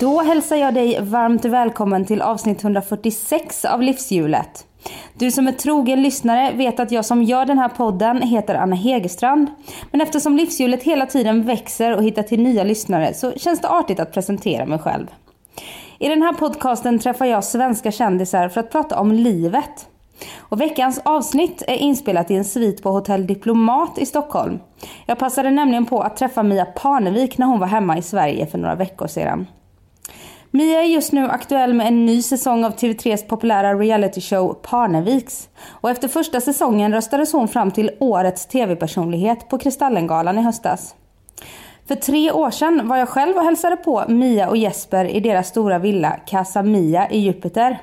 Då hälsar jag dig varmt välkommen till avsnitt 146 av Livshjulet. Du som är trogen lyssnare vet att jag som gör den här podden heter Anna Hegerstrand. Men eftersom Livshjulet hela tiden växer och hittar till nya lyssnare så känns det artigt att presentera mig själv. I den här podcasten träffar jag svenska kändisar för att prata om livet. Och veckans avsnitt är inspelat i en svit på Hotell Diplomat i Stockholm. Jag passade nämligen på att träffa Mia Parnevik när hon var hemma i Sverige för några veckor sedan. Mia är just nu aktuell med en ny säsong av TV3s populära realityshow Parneviks. Och efter första säsongen röstades hon fram till årets TV-personlighet på Kristallengalan i höstas. För tre år sedan var jag själv och hälsade på Mia och Jesper i deras stora villa Casa Mia i Jupiter.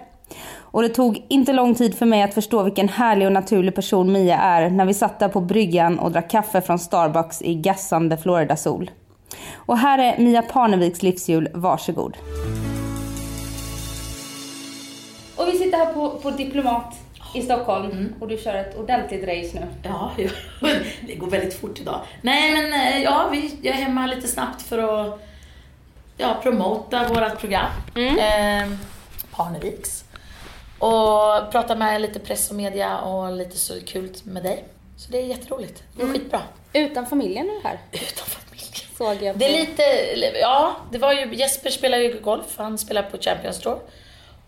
Och det tog inte lång tid för mig att förstå vilken härlig och naturlig person Mia är när vi satt där på bryggan och drack kaffe från Starbucks i gassande Floridasol. Och här är Mia Parneviks livsjul, varsågod. Mm. Här på, på Diplomat i Stockholm och du kör ett ordentligt race nu. Ja, det går väldigt fort idag. Nej, men eh, ja, vi, jag är hemma lite snabbt för att ja, promota vårt program. Eh, Parneviks. Och prata med lite press och media och lite så kul med dig. Så det är jätteroligt. Det går skitbra. Utan familjen är du här, Utan familjen. såg jag. På. Det är lite, ja, det var ju, Jesper spelar ju golf, han spelar på Champions Tour.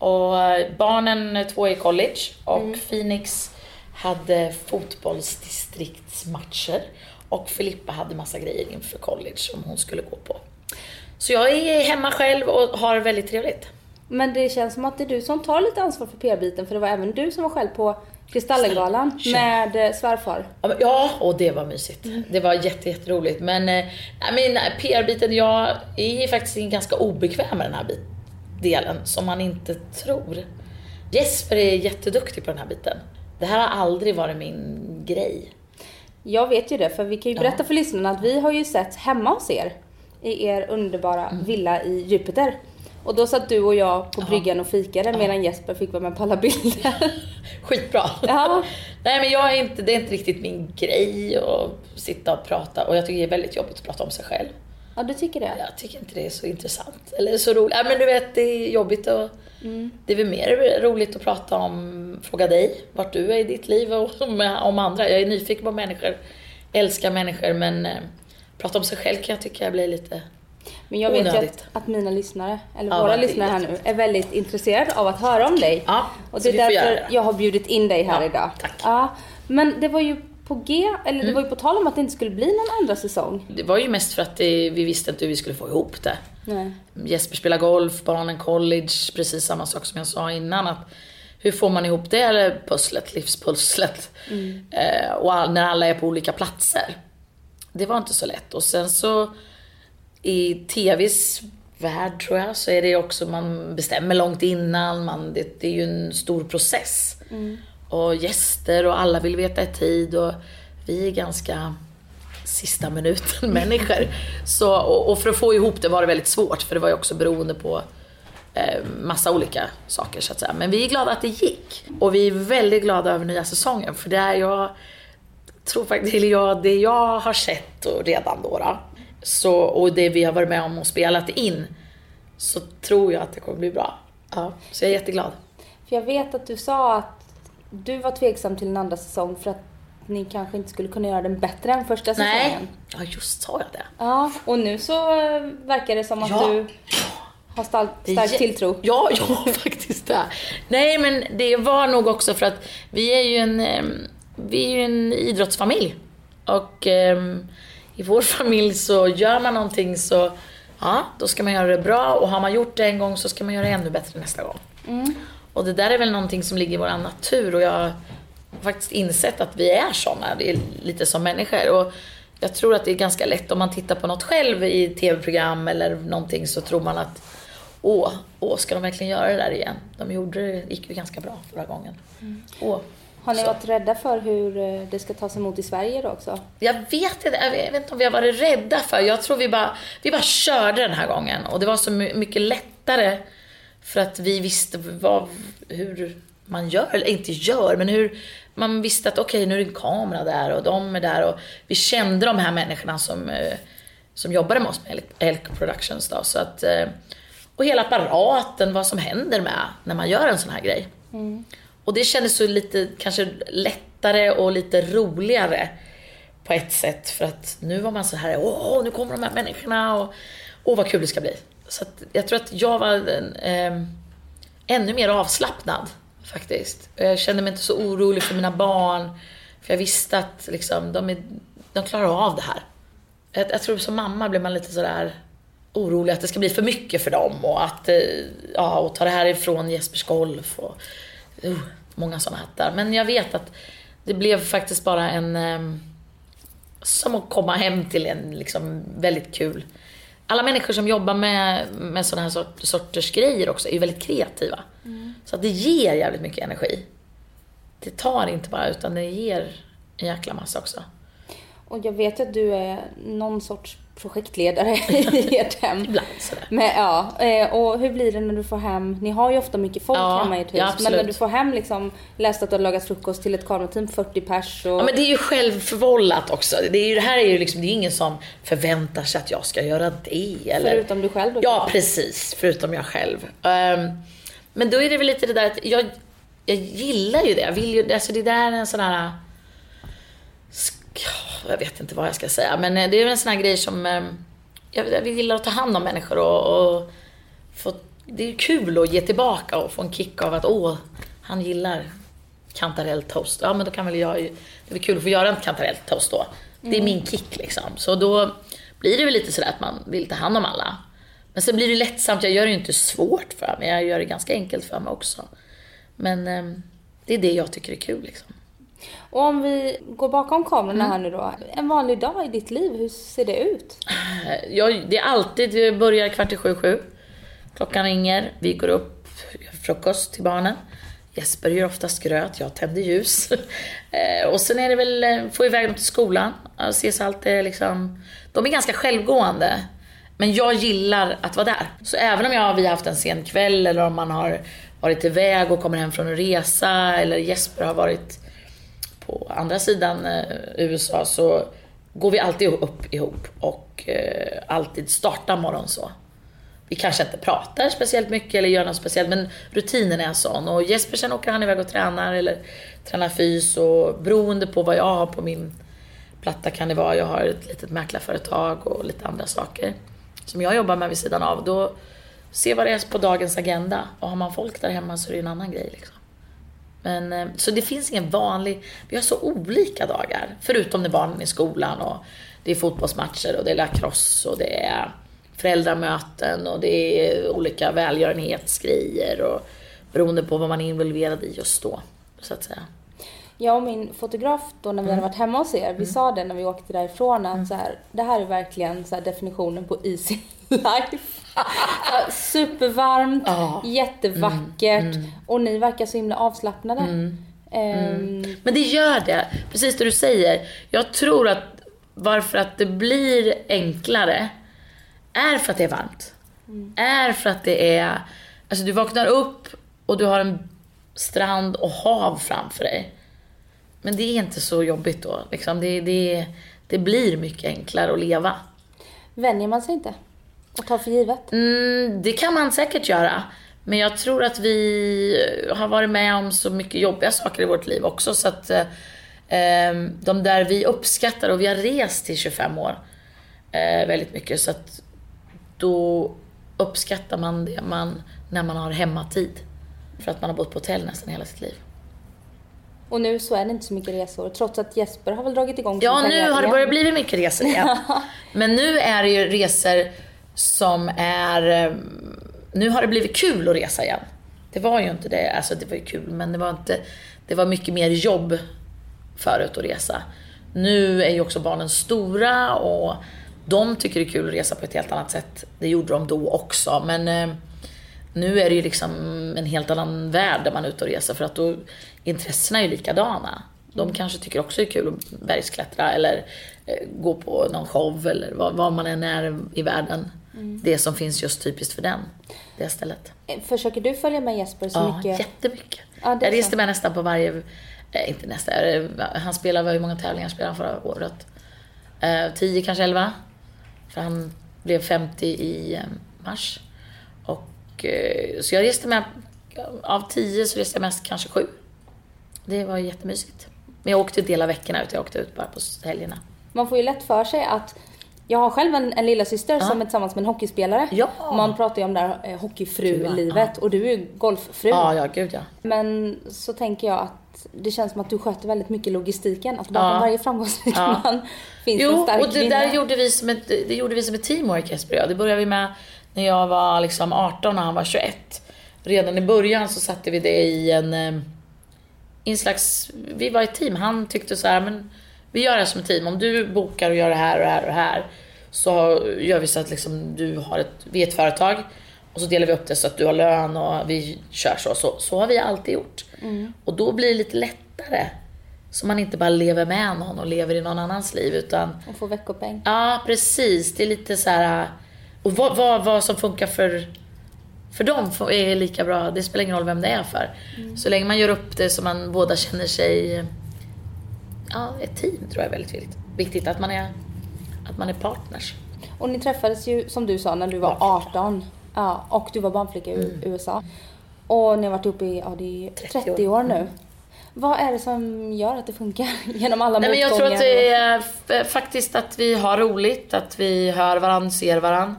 Och eh, barnen två i college och Phoenix hade fotbollsdistriktsmatcher. Och Filippa hade massa grejer inför college som hon skulle gå på. Så jag är hemma själv och har väldigt trevligt. Men det känns som att det är du som tar lite ansvar för PR-biten för det var även du som var själv på Kristallengalan med eh, svärfar. Ja, och det var mysigt. Det var jätte, jätteroligt. Men, eh, men nej, PR-biten, jag är faktiskt ganska obekväm med den här bit, delen, som man inte tror. Jesper är jätteduktig på den här biten. Det här har aldrig varit min grej. Jag vet ju det, för vi kan ju berätta för lyssnarna att vi har ju sett hemma hos er i er underbara villa i Jupiter. Och då satt du och jag på bryggan och fikade medan Jesper fick vara med på alla bilder. Skitbra. Ja. Nej men jag är inte, det är inte riktigt min grej att sitta och prata och jag tycker det är väldigt jobbigt att prata om sig själv. Ja, du tycker det? Jag tycker inte det är så intressant eller så roligt. Ja, men du vet, det är jobbigt och det är väl mer roligt att prata om, fråga dig vart du är i ditt liv och om, andra. Jag är nyfiken på människor, älskar människor men eh, prata om sig själv kan jag tycka blir lite Men jag vet ju att, att mina lyssnare, eller Ja, våra lyssnare här nu, är väldigt intresserade av att höra om dig. Ja, och det är därför jag har bjudit in dig här Ja, idag. tack. Ja, men det var ju på G, eller Mm. det var ju på tal om att det inte skulle bli någon andra säsong. Det var ju mest för att det, vi visste inte hur vi skulle få ihop det. Nej. Jesper spelar golf, barnen college, precis samma sak som jag sa innan. Att hur får man ihop det eller pusslet, livspusslet? Eh, och när alla är på olika platser. Det var inte så lätt. Och sen så i TVs värld tror jag så är det också, man bestämmer långt innan, man, det, det är ju en stor process. Och gäster och alla vill veta i tid och vi är ganska sista minuten människor. Så, och, och för att få ihop det var det väldigt svårt för det var ju också beroende på eh, massa olika saker så att säga. Men vi är glada att det gick. Och vi är väldigt glada över nya säsongen för det är jag tror faktiskt, eller jag, det jag har sett och redan då, då så, och det vi har varit med om och spelat in så tror jag att det kommer bli bra. Ja, så jag är jätteglad. För jag vet att du sa att du var tveksam till en andra säsong för att ni kanske inte skulle kunna göra den bättre än första säsongen. Nej, ja just sa jag det. Ja, och nu så eh, verkar det som att Ja. du har stark, tilltro. Ja, ja faktiskt det. Nej, men det var nog också för att vi är ju en, em, vi är ju en idrottsfamilj. Och em, i vår familj så gör man någonting så, ja, då ska man göra det bra. Och har man gjort det en gång så ska man göra det ännu bättre nästa gång. Och det där är väl någonting som ligger i vår natur och jag har faktiskt insett att vi är såna, det är lite som människor. Och jag tror att det är ganska lätt om man tittar på något själv i tv-program eller någonting så tror man att åh, åh, ska de verkligen göra det där igen? De gjorde det, gick ju ganska bra förra gången. Åh. Har ni Så. varit rädda för hur eh, det ska tas emot i Sverige då också? Jag vet inte, jag vet, inte om vi har varit rädda för. Jag tror vi bara, vi bara körde den här gången. Och det var så my- mycket lättare för att vi visste vad, hur man gör, eller inte gör, men hur man visste att okej, nu är det en kamera där och de är där och vi kände de här människorna som, eh, som jobbade med oss med Elk- Productions då. Så att, eh, och hela apparaten, vad som händer med när man gör en sån här grej. Och det kändes så lite kanske lättare och lite roligare på ett sätt. För att nu var man så här, åh, nu kommer de här människorna och åh vad kul det ska bli. Så att jag tror att jag var eh, ännu mer avslappnad faktiskt. Jag kände mig inte så orolig för mina barn. För jag visste att liksom, de, är, de klarar av det här. Jag, jag tror som mamma blir man lite sådär orolig att det ska bli för mycket för dem och att, eh, ja, och ta det här ifrån Jespers golf och uh, många sådana hattar. Men jag vet att det blev faktiskt bara en, um, som att komma hem till en liksom väldigt kul. Alla människor som jobbar med, med sådana här sort, sorters grejer också är ju väldigt kreativa. Så att det ger jävligt mycket energi. Det tar inte bara utan det ger en jäkla massa också. Och jag vet att du är någon sorts projektledare i ert hem. Ibland sådär. Men, ja, eh, och hur blir det när du får hem, ni har ju ofta mycket folk Ja, hemma i ett hus, ja, men när du får hem liksom, läst att du har lagat frukost till ett kamerateam, 40 pers och... Ja, men det är ju självförvållat också. Det, är ju, det här är ju liksom, det är ingen som förväntar sig att jag ska göra det. Eller... Förutom du själv då? Ja, kanske? precis. Förutom jag själv. Ehm, men då är det väl lite det där att jag, jag gillar ju det. Jag vill ju, alltså det där är en sån här... Jag vet inte vad jag ska säga, men det är en sån här grej som... ehm, Jag, gillar att ta hand om människor och, och få, det är kul att ge tillbaka och få en kick av att åh, han gillar kantarelltoast. Ja, men då kan väl jag. Det är kul att få göra en kantarelltoast då. Det är min kick liksom. Så då blir det väl lite sådär att man vill ta hand om alla. Men sen blir det lättsamt. Jag gör det ju inte svårt för mig. Jag gör det ganska enkelt för mig också. Men ehm, det är det jag tycker är kul liksom. Och om vi går bakom kamerorna Mm. här nu då. En vanlig dag i ditt liv, hur ser det ut? Jag, det är alltid, det börjar kvart i sju, sju. Klockan ringer, vi går upp, gör frukost till barnen. Jesper gör oftast gröt, jag tänder ljus. Eh, och sen är det väl, eh, få iväg dem till skolan. Ses alltid liksom, de är ganska självgående. Men jag gillar att vara där. Så även om jag, vi har haft en sen kväll eller om man har varit iväg och kommer hem från en resa eller Jesper har varit på andra sidan eh, USA så går vi alltid upp ihop och eh, alltid startar morgon så. Vi kanske inte pratar speciellt mycket eller gör något speciellt men rutinen är sån. Och Jesper sen åker han iväg och tränar eller tränar fys och beroende på vad jag har på min platta kan det vara. Jag har ett litet mäklarföretag och lite andra saker som jag jobbar med vid sidan av. Då se vad det är på dagens agenda. Och har man folk där hemma så är det en annan grej liksom. Men, eh, så det finns ingen vanlig, vi har så olika dagar. Förutom när barnen är i skolan och det är fotbollsmatcher och det är lacrosse och det är föräldramöten och det är olika välgörenhetsgrejer och beroende på vad man är involverad i just då. Så att säga. Jag och min fotograf då när vi Mm. hade varit hemma hos er, vi sa det när vi åkte därifrån att så här, det här är verkligen så definitionen på easy life. Supervarmt, Ja. Mm. jättevackert och ni verkar så himla avslappnade. Ehm, Men det gör det, precis det du säger. Jag tror att varför att det blir enklare är för att det är varmt. Är för att det är, alltså du vaknar upp och du har en strand och hav framför dig. Men det är inte så jobbigt då. Liksom det, det, det blir mycket enklare att leva. Vänjer man sig inte? Och tar för givet? Mm, det kan man säkert göra. Men jag tror att vi har varit med om så mycket jobbiga saker i vårt liv också. Så att eh, eh, de där vi uppskattar, och vi har rest i 25 år eh, väldigt mycket. Så att då uppskattar man det man, när man har hemmatid. För att man har bott på hotell nästan hela sitt liv. Och nu så är det inte så mycket resor trots att Jesper har väl dragit igång Ja, nu har det börjat bli mycket resor igen. Men nu är det ju resor som är... Eh, nu har det blivit kul att resa igen. Det var ju inte det. Alltså det var ju kul, men det var inte... Det var mycket mer jobb förut att resa. Nu är ju också barnen stora och de tycker det är kul att resa på ett helt annat sätt. Det gjorde de då också. Men eh, nu är det ju liksom en helt annan värld där man är ute och reser för att då intressena är ju likadana. De kanske tycker också det är kul att bergsklättra eller eh, gå på någon show eller vad, vad man än är i världen. Det som finns just typiskt för den, det stället. Försöker du följa med Jesper så Ja, mycket? jättemycket. Ja, är jag reste med nästan på varje, eh, inte nästan, eh, han spelade, hur många tävlingar spelade han förra året? Eh, 10 kanske 11. För han blev 50 i eh, mars. Och, eh, så jag reste med, av 10 så reste jag mest kanske 7. Det var jättemysigt. Men jag åkte inte hela veckorna jag åkte ut bara på helgerna. Man får ju lätt för sig att jag har själv en, en lilla syster som är tillsammans med en hockeyspelare. Ja. Man pratar ju om det här eh, hockeyfru-livet och du är ju golffru. Ja, ja, gud ja. Men så tänker jag att det känns som att du sköter väldigt mycket logistiken. Att bakom Ja. varje framgångsrik Ja. man finns en Jo, stark och det kvinna. där gjorde vi som ett, det gjorde vi som ett teamwork Jesper och jag. Det började vi med när jag var liksom 18 och han var 21. Redan i början så satte vi det i en, eh, i en slags, vi var ett team. Han tyckte så här, men vi gör det som ett team. Om du bokar och gör det här och det här och det här så gör vi så att liksom du har ett, vi är ett företag och så delar vi upp det så att du har lön och vi kör så. Så, så har vi alltid gjort. Och då blir det lite lättare. Så man inte bara lever med någon och lever i någon annans liv utan Och får veckopeng. Ja, precis. Det är lite så här. Och vad, vad, vad som funkar för, för dem är lika bra. Det spelar ingen roll vem det är för. Så länge man gör upp det så man båda känner sig... Ja, ett team tror jag är väldigt viktigt. Viktigt att man är, att man är partners. Och ni träffades ju som du sa när du var 18. Ja, och du var barnflicka i Mm. USA. Och ni har varit uppe i ja, det är 30 år. 30 år nu. Vad är det som gör att det funkar genom alla Nej, men jag tror motgångar? att det är f- faktiskt att vi har roligt, att vi hör varandra, ser varandra.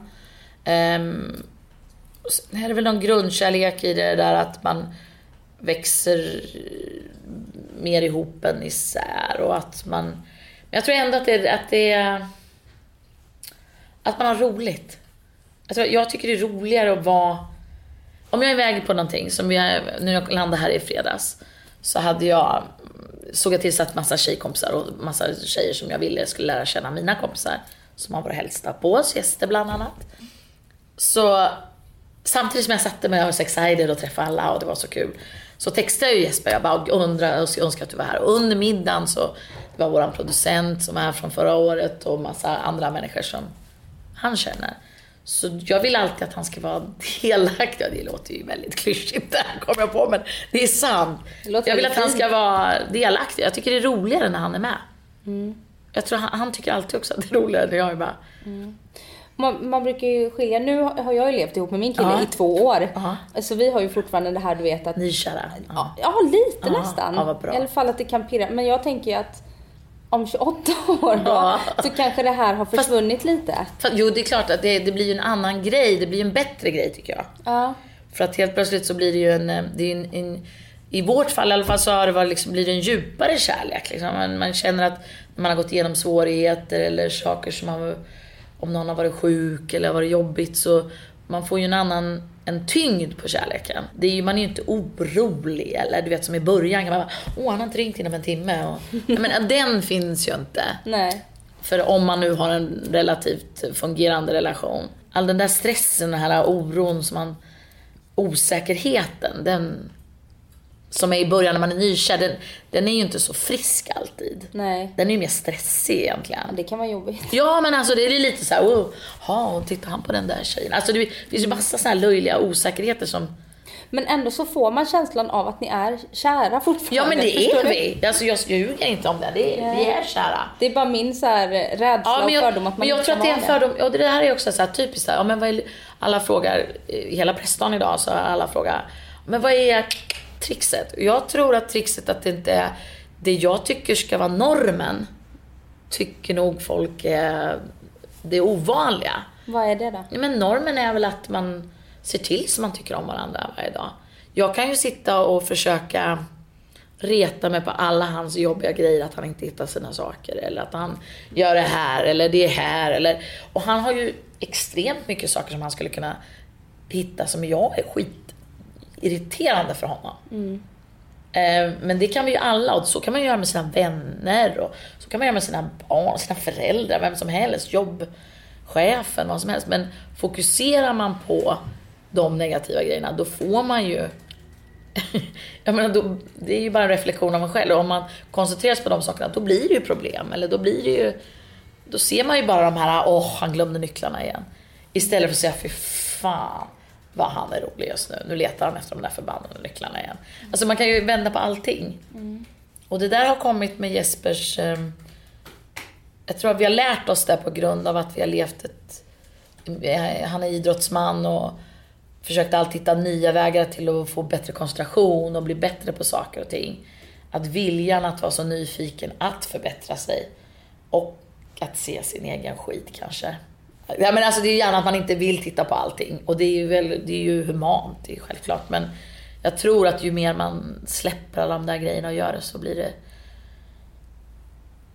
Um, är det väl någon grundkärlek i det där att man växer mer ihop än isär och att man... Men jag tror ändå att det, att det är... Att man har roligt. Jag, tror, jag tycker det är roligare att vara... Om jag är iväg på någonting, som jag, nu när jag landade här i fredags, så hade jag, såg jag tillsatt massa tjejkompisar och massa tjejer som jag ville skulle lära känna mina kompisar, som har varit hälsta på oss, gäster bland annat. Så samtidigt som jag satte mig och var så excited och träffade alla och det var så kul. Så textade jag Jesper, jag bara undrade och önskade att du var här. Och under middagen så, det var våran producent som är från förra året och massa andra människor som han känner. Så jag vill alltid att han ska vara delaktig. Det låter ju väldigt klyschigt det här kommer jag på, men det är sant. Det Jag vill att han ska vara delaktig. Jag tycker det är roligare när han är med. Jag tror han, han tycker alltid också att det är roligare när jag är med. Man, man brukar ju skilja, nu har jag ju levt ihop med min kille Ja. i två år. Ja. Så vi har ju fortfarande det här du vet att Nykära. Ja. Ja, lite nästan. ja. I alla fall att det kan pirra. Men jag tänker ju att om 28 år då, så kanske det här har försvunnit lite. Fast, jo, det är klart att det, det blir ju en annan grej. Det blir ju en bättre grej tycker jag. Ja. För att helt plötsligt så blir det ju en, eh, det är en, en i vårt fall i alla fall så har det varit liksom, blir det en djupare kärlek. Liksom. Man, man känner att man har gått igenom svårigheter eller saker som har, om någon har varit sjuk eller varit jobbigt så man får ju en annan en tyngd på kärleken. Det är ju, man är ju inte orolig eller du vet som i början kan man bara, åh han har inte ringt inom en timme. Och, men den finns ju inte. Nej. För om man nu har en relativt fungerande relation. All den där stressen, den här oron som man... Osäkerheten, den... Som är i början när man är nykär, den, den är ju inte så frisk alltid. Nej. Den är ju mer stressig egentligen. Det kan vara jobbigt. Ja men alltså det är lite så här, oh, ha, tittar han på den där tjejen? Alltså det finns ju massa så här löjliga osäkerheter som... Men ändå så får man känslan av att ni är kära fortfarande. Ja men det är du? vi. Alltså jag ljuger inte om det. det är, vi är kära. Det är bara min så här rädsla Ja, men och jag, fördom att man men jag tror att det är en fördom. Och det här är också så här typiskt. Så här, ja, men vad är, alla frågar, i hela pressdagen idag så alla frågat, men vad är trixet? Och Jag tror att trixet att det inte är det jag tycker ska vara normen. Tycker nog folk är det ovanliga. Vad är det då? Ja, men normen är väl att man ser till så man tycker om varandra varje dag. Jag kan ju sitta och försöka reta mig på alla hans jobbiga grejer, att han inte hittar sina saker eller att han gör det här eller det här eller... Och han har ju extremt mycket saker som han skulle kunna hitta som jag är skitirriterande för honom. Eh, Men det kan vi ju alla och så kan man göra med sina vänner och så kan man göra med sina barn, sina föräldrar, vem som helst, jobbchefen, vad som helst. Men fokuserar man på de negativa grejerna då får man ju jag menar, då, det är ju bara en reflektion av en själv. Och om man koncentrerar sig på de sakerna, då blir det ju problem. Eller då blir det ju... Då ser man ju bara de här, åh, han glömde nycklarna igen. Istället för att säga, fy fan vad han är rolig just nu. Nu letar han efter de där förbannade nycklarna igen. Alltså man kan ju vända på allting. Och det där har kommit med Jespers... Eh, jag tror att vi har lärt oss det på grund av att vi har levt ett... eh, Han är idrottsman och försökt alltid hitta nya vägar till att få bättre koncentration och bli bättre på saker och ting. Att viljan att vara så nyfiken att förbättra sig och att se sin egen skit kanske. Ja, men alltså det är gärna att man inte vill titta på allting och det är ju, väl, det är ju humant, det är självklart. Men jag tror att ju mer man släpper alla de där grejerna och gör det så blir det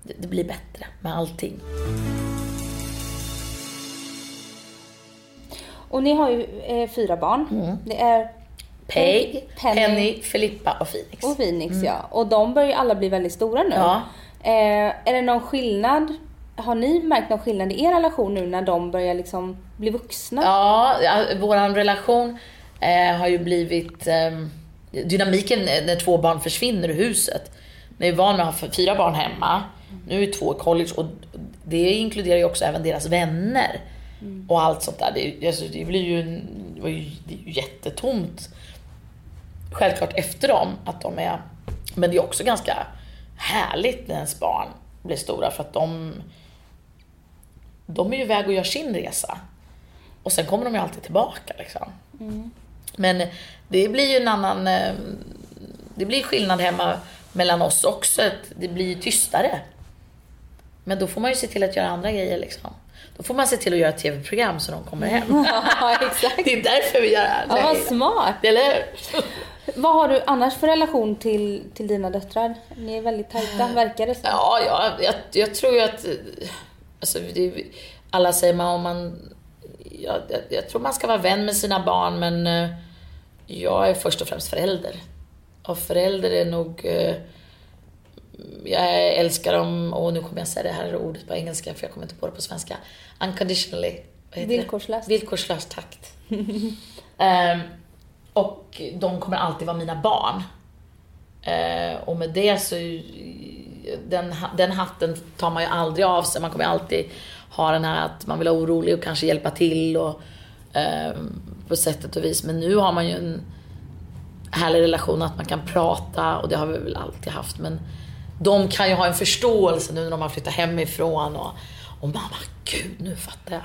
det, blir bättre med allting. Och ni har ju eh, fyra barn. Mm. Det är Peg, Penny. Penny, Filippa och Phoenix. och Phoenix ja. Och de börjar ju alla bli väldigt stora nu. Ja. Eh, är det någon skillnad? Har ni märkt någon skillnad i er relation nu när de börjar liksom bli vuxna? Ja, vår relation eh, har ju blivit... Eh, dynamiken när två barn försvinner ur huset. Vi är van med att ha fyra barn hemma, nu är två i college och det inkluderar ju också även deras vänner. Och allt sånt där. Det, alltså, det blir ju, det var ju, det är ju jättetomt. Självklart efter dem, att de är... Men det är också ganska härligt när ens barn blir stora för att de de är ju iväg och gör sin resa. Och sen kommer de ju alltid tillbaka liksom. Men det blir ju en annan... eh, Det blir skillnad hemma mellan oss också. Det blir ju tystare. Men då får man ju se till att göra andra grejer liksom. Då får man se till att göra tv-program så de kommer hem. Ja, exakt. Det är därför vi gör det Ja, vad smart. Eller? Vad har du annars för relation till, till dina döttrar? Ni är väldigt tajta, verkar det så? Ja, ja jag, jag tror ju att... Alltså, det, alla säger man om man... Jag, jag, jag tror man ska vara vän med sina barn, men eh, jag är först och främst förälder. Och förälder är nog... eh, Jag älskar dem, och nu kommer jag säga det här ordet på engelska för jag kommer inte på det på svenska. Unconditionally. Heter det? Villkorslöst. Villkorslöst, tack. Ehm, och de kommer alltid vara mina barn. Eh, och med det så, den, den hatten tar man ju aldrig av sig. Man kommer alltid ha den här att man vill vara orolig och kanske hjälpa till och, eh, på sättet och vis. Men nu har man ju en härlig relation att man kan prata och det har vi väl alltid haft. Men de kan ju ha en förståelse nu när de har flyttat hemifrån och, och mamma, gud nu fattar jag.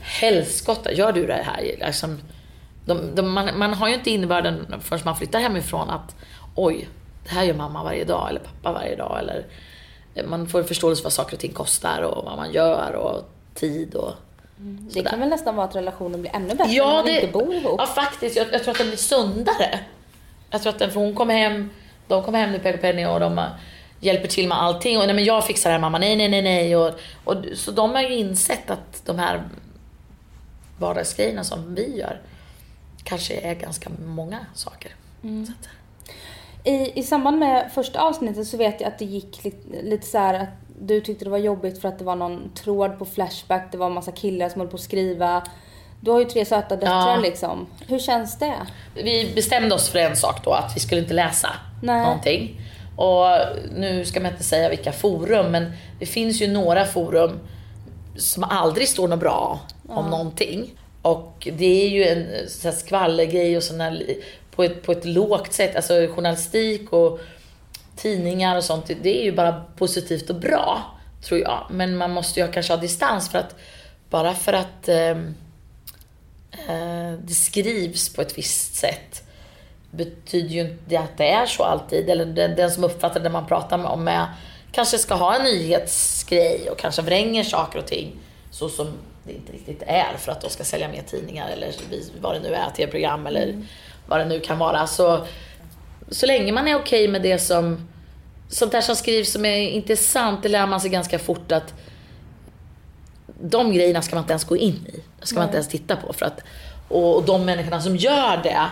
Helskotta, gör du det här? Liksom, de, de, man, man har ju inte innebörden förrän man flyttar hemifrån att oj, det här gör mamma varje dag eller pappa varje dag. Eller, man får en förståelse för vad saker och ting kostar och vad man gör och tid och Det sådär. kan väl nästan vara att relationen blir ännu bättre Ja, när man det, inte bor ihop? ja faktiskt. Jag, jag tror att den blir sundare. Jag tror att den, för hon kommer hem, de kommer hem nu Peg och Penny och de eh, hjälper till med allting. Och nej men jag fixar det här mamma, nej nej nej nej. Och, och, så de har ju insett att de här vardagsgrejerna som vi gör kanske är ganska många saker. Så att, I, I samband med första avsnittet så vet jag att det gick lite, lite så här att du tyckte det var jobbigt för att det var någon tråd på Flashback, det var en massa killar som höll på att skriva. Du har ju tre söta döttrar Ja. liksom. Hur känns det? vi bestämde oss för en sak då, att vi skulle inte läsa Nej. någonting. Och nu ska man inte säga vilka forum, men det finns ju några forum som aldrig står något bra om någonting. Och det är ju en skvallergrej och sådana på ett, på ett lågt sätt. Alltså journalistik och tidningar och sånt, det är ju bara positivt och bra, tror jag. Men man måste ju kanske ha distans för att bara för att eh, eh, det skrivs på ett visst sätt betyder ju inte att det är så alltid. Eller den, den som uppfattar det man pratar med, om med kanske ska ha en nyhetsgrej och kanske vränger saker och ting så som det inte riktigt är för att de ska sälja mer tidningar eller vad det nu är, tv-program eller mm vad det nu kan vara. Så, så länge man är okej med det som sånt där som skrivs som är intressant, det lär man sig ganska fort att de grejerna ska man inte ens gå in i. Det ska man inte ens titta på. För att, och, och de människorna som gör det,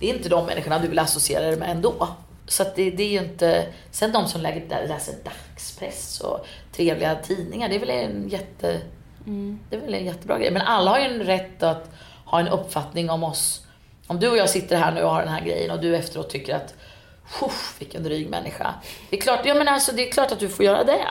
det är inte de människorna du vill associera dig med ändå. Så det, det är ju inte... Sen de som lägger, läser dagspress och trevliga tidningar, det är väl en jätte... Det är väl en jättebra grej. Men alla har ju en rätt att ha en uppfattning om oss. Om du och jag sitter här nu och har den här grejen och du efteråt tycker att Uff, vilken dryg människa. Det är klart, ja, men alltså, det är klart att du får göra det.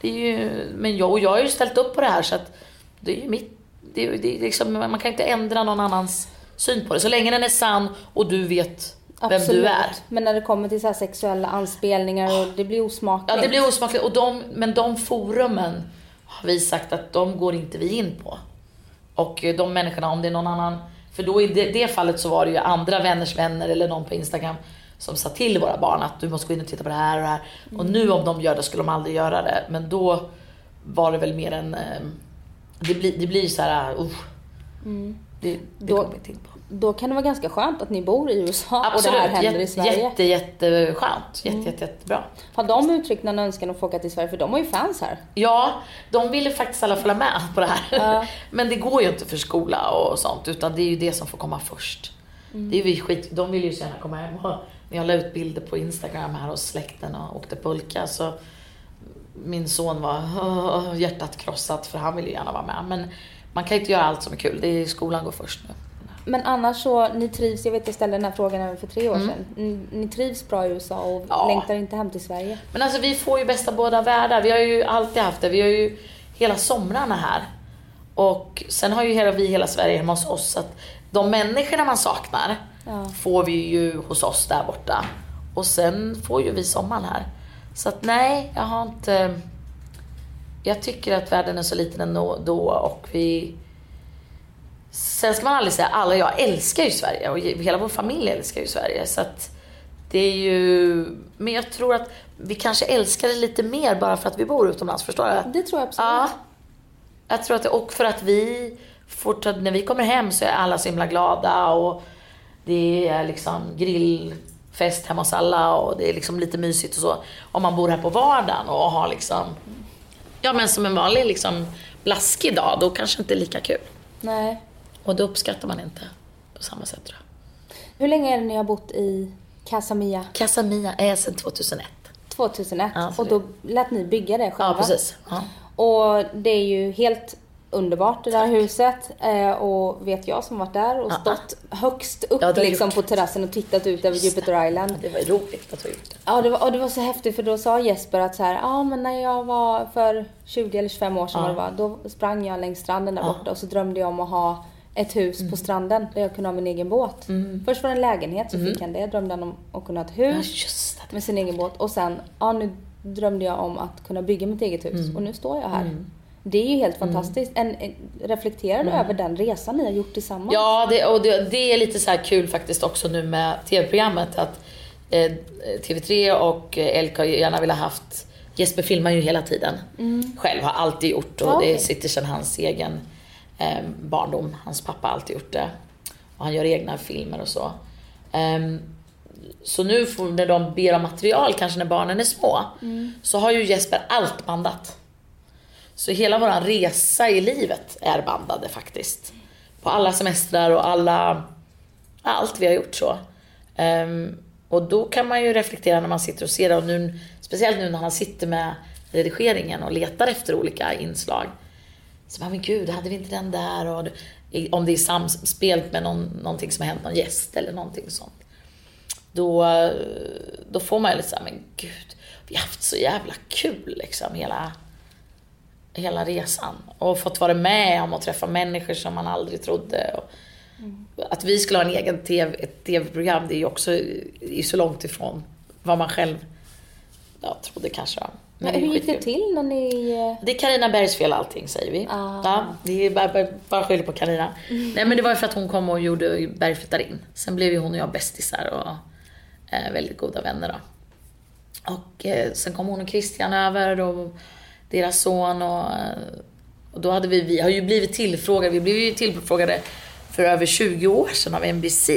det är ju, men jag, och jag har ju ställt upp på det här så att det är ju mitt... Det, är- det är liksom, man kan inte ändra någon annans syn på det. Så länge den är sann och du vet vem du är. Men när det kommer till så här sexuella anspelningar och det blir osmakligt. Ja, det blir osmakligt. Och de, men de forumen har vi sagt att de går inte vi in på. Och de människorna, om det är någon annan... För då i det, det fallet så var det ju andra vänners vänner eller någon på Instagram som sa till våra barn att du måste gå in och titta på det här och det här. Och nu om de gör det skulle de aldrig göra det. Men då var det väl mer en... eh, Det blir, det blir så här... Uh, det, det Då- kommer vi inte in på. Då kan det vara ganska skönt att ni bor i USA Absolut. och det här händer i Sverige. jätte, jätteskönt. Jätte, jätte, jättebra. Har de uttryckt någon önskan att få åka till Sverige? För de har ju fans här. Ja, de ville faktiskt alla följa med på det här. Ja. Men det går ju inte för skola och sånt, utan det är ju det som får komma först. Det är ju skit, de vill ju så gärna komma hem och när jag la ut bilder på Instagram här hos släkten och åkte pulka så min son var hjärtat krossat för han ville ju gärna vara med. Men man kan ju inte göra allt som är kul, det är skolan går först nu. Men annars så, ni trivs, jag vet jag ställde den här frågan även för tre år sedan. Ni, ni trivs bra i USA och Mm. Ja. längtar inte hem till Sverige? Men alltså vi får ju bästa båda världar. Vi har ju alltid haft det. Vi har ju hela somrarna här. Och sen har ju hela, vi hela Sverige hemma hos oss. Så att de människorna man saknar Ja. får vi ju hos oss där borta. Och sen får ju vi sommaren här. Så att nej, jag har inte... Jag tycker att världen är så liten ändå då och vi... Sen ska man aldrig säga alla, jag älskar ju Sverige och hela vår familj älskar ju Sverige. Så att det är ju... Men jag tror att vi kanske älskar det lite mer bara för att vi bor utomlands, förstår du? Det tror jag absolut. Ja. Jag tror att det, och för att vi får ta, när vi kommer hem så är alla så himla glada och det är liksom grillfest hemma hos alla och det är liksom lite mysigt och så. Om man bor här på vardagen och har liksom, ja men som en vanlig liksom blaskig dag, då kanske inte är lika kul. Nej. Och då uppskattar man inte på samma sätt tror jag. Hur länge är det ni har bott i Casa Mia? Casa Mia är sedan 2001. 2001. Ja, och det- då lät ni bygga det själva? Ja, precis. Ja. Och det är ju helt underbart det där huset. Eh, och vet jag som varit där och Ja. stått högst upp Ja, det liksom på terrassen och tittat ut över Jupiter Island. Det var roligt att vi gjort det. Ja, det var, och det var så häftigt för då sa Jesper att så här, ja men när jag var för 20 eller 25 år sedan Ja. det var, då sprang jag längs stranden där Ja. Borta och så drömde jag om att ha ett hus på stranden där jag kunde ha min egen båt. Först var det en lägenhet så fick han det, drömde han om att kunna ha ett Mm. Ja, hus det. med sin egen båt och sen, ja nu drömde jag om att kunna bygga mitt eget hus Mm. och nu står jag här. Det är ju helt fantastiskt. En, en, reflekterar du över den resan ni har gjort tillsammans? Mm. Ja, det, och det, det är lite så här kul faktiskt också nu med tv-programmet att eh, TV3 och eh, LK gärna vill ha haft Jesper filmar ju hela tiden. Själv, har alltid gjort och Ja, okej. det sitter sedan hans egen eh, barndom. Hans pappa har alltid gjort det. Och han gör egna filmer och så. Ehm, så nu får, när de ber om material, kanske när barnen är små, så har ju Jesper allt bandat. Så hela vår resa i livet är bandade faktiskt. På alla semestrar och alla, allt vi har gjort så. Um, och då kan man ju reflektera när man sitter och ser det. Och nu, speciellt nu när han sitter med redigeringen och letar efter olika inslag. Så bara, men gud, hade vi inte den där? Och om det är samspel med någon, någonting som har hänt, någon gäst eller någonting sånt. Då, då får man ju lite såhär, men gud, vi har haft så jävla kul liksom hela, hela resan. Och fått vara med om att träffa människor som man aldrig trodde. Och Att vi skulle ha en egen TV, ett tv-program, det är ju också är så långt ifrån vad man själv ja, trodde kanske. Men hur gick det till när ni... eh, Det är Carina Bergs fel allting säger vi. Ah. Ja, det är bara, bara, skylla på Carina. Nej men det var ju för att hon kom och gjorde Berg flyttar in. Sen blev ju hon och jag bästisar och eh, väldigt goda vänner då. Och eh, sen kom hon och Christian över och deras son och, eh, och då hade vi, vi har ju blivit tillfrågade, vi blev ju tillfrågade för över 20 år sedan av NBC.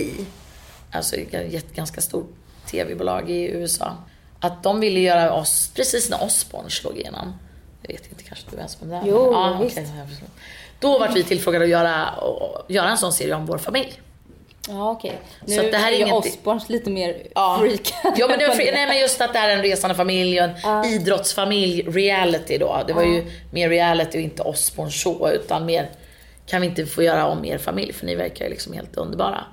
Alltså ett ganska stort tv-bolag i USA. Att de ville göra oss, precis när Osborne slog igenom. Jag vet inte, kanske du ens vem det är? Jo, ja, visst. förstår. Då var vi tillfrågade att göra, att göra en sån serie om vår familj. Ja okej. Nu Så att det här är är ju Osbournes lite mer Ja. freakad. Ja men, det var, nej, men just att det här är en resande familj och en idrottsfamilj, reality då. Det var ju mer reality och inte Osbourne show utan mer, kan vi inte få göra om er familj för ni verkar ju liksom helt underbara.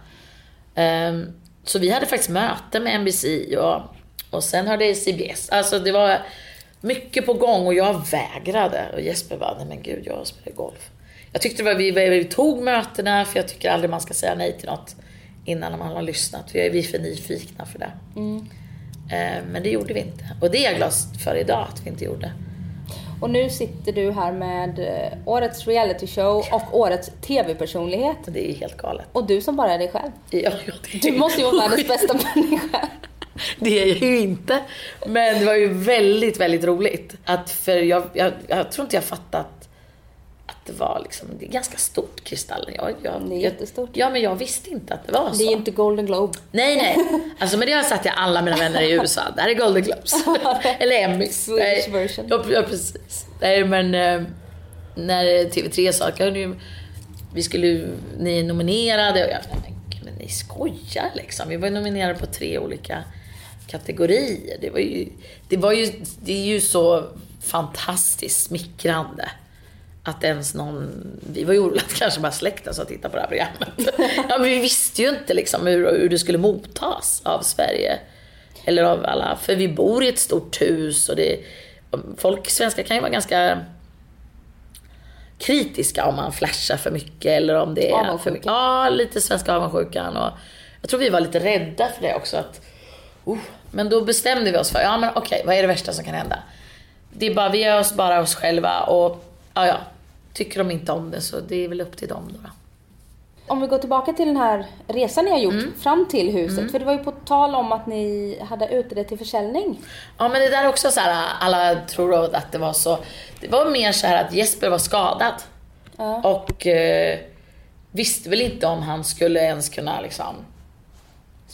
Ehm, så vi hade faktiskt möte med NBC och, och sen hörde CBS. Alltså det var mycket på gång och jag vägrade. Och Jesper bara, nej men gud jag spelar golf. Jag tyckte det var, vi, vi tog mötena för jag tycker aldrig man ska säga nej till något innan man har lyssnat. Vi är, vi för nyfikna för det. Eh, Men det gjorde vi inte. Och det är jag glad för idag att vi inte gjorde. Och nu sitter du här med eh, årets reality show och årets tv-personlighet. Det är helt galet. Och du som bara är dig själv. Ja, ja, det Du måste ju vara världens bästa människa. Det är jag ju inte. Men det var ju väldigt, väldigt roligt. Att för jag, jag, jag tror inte jag fattat att det var liksom, det är ganska stort Kristallen. Jag, jag, Det är jättestort. Ja, men jag visste inte att det var så. Det är ju inte Golden Globe. Nej, nej. Alltså, men det har jag sagt till alla mina vänner i USA. Det här är Golden Globes. Eller Emmys. Swedish version. Ja, ja, precis. Nej, men eh, när TV3 sa att vi skulle, ni är nominerade och jag men, ni skojar liksom. Vi var nominerade på tre olika kategorier. Det var ju, det var ju, det är ju så fantastiskt smickrande. Att ens någon, vi var ju att kanske bara släkten som tittade på det här programmet. Ja, men vi visste ju inte liksom hur, hur det skulle mottas av Sverige. Eller av alla, för vi bor i ett stort hus och det, folk, svenskar kan ju vara ganska kritiska om man flashar för mycket eller om det är för mycket. Ja, lite svenska avundsjukan. Och jag tror vi var lite rädda för det också. Att, oh, men då bestämde vi oss för, ja men okej, vad är det värsta som kan hända? Det är bara, vi är oss bara oss själva och ja, ja, tycker de inte om det så det är väl upp till dem då. Om vi går tillbaka till den här resan ni har gjort Mm. fram till huset. För det var ju på tal om att ni hade ute det till försäljning. Ja men det där är också så här, alla tror att det var så. Det var mer så här att Jesper var skadad. Ja. Och eh, visste väl inte om han skulle ens kunna liksom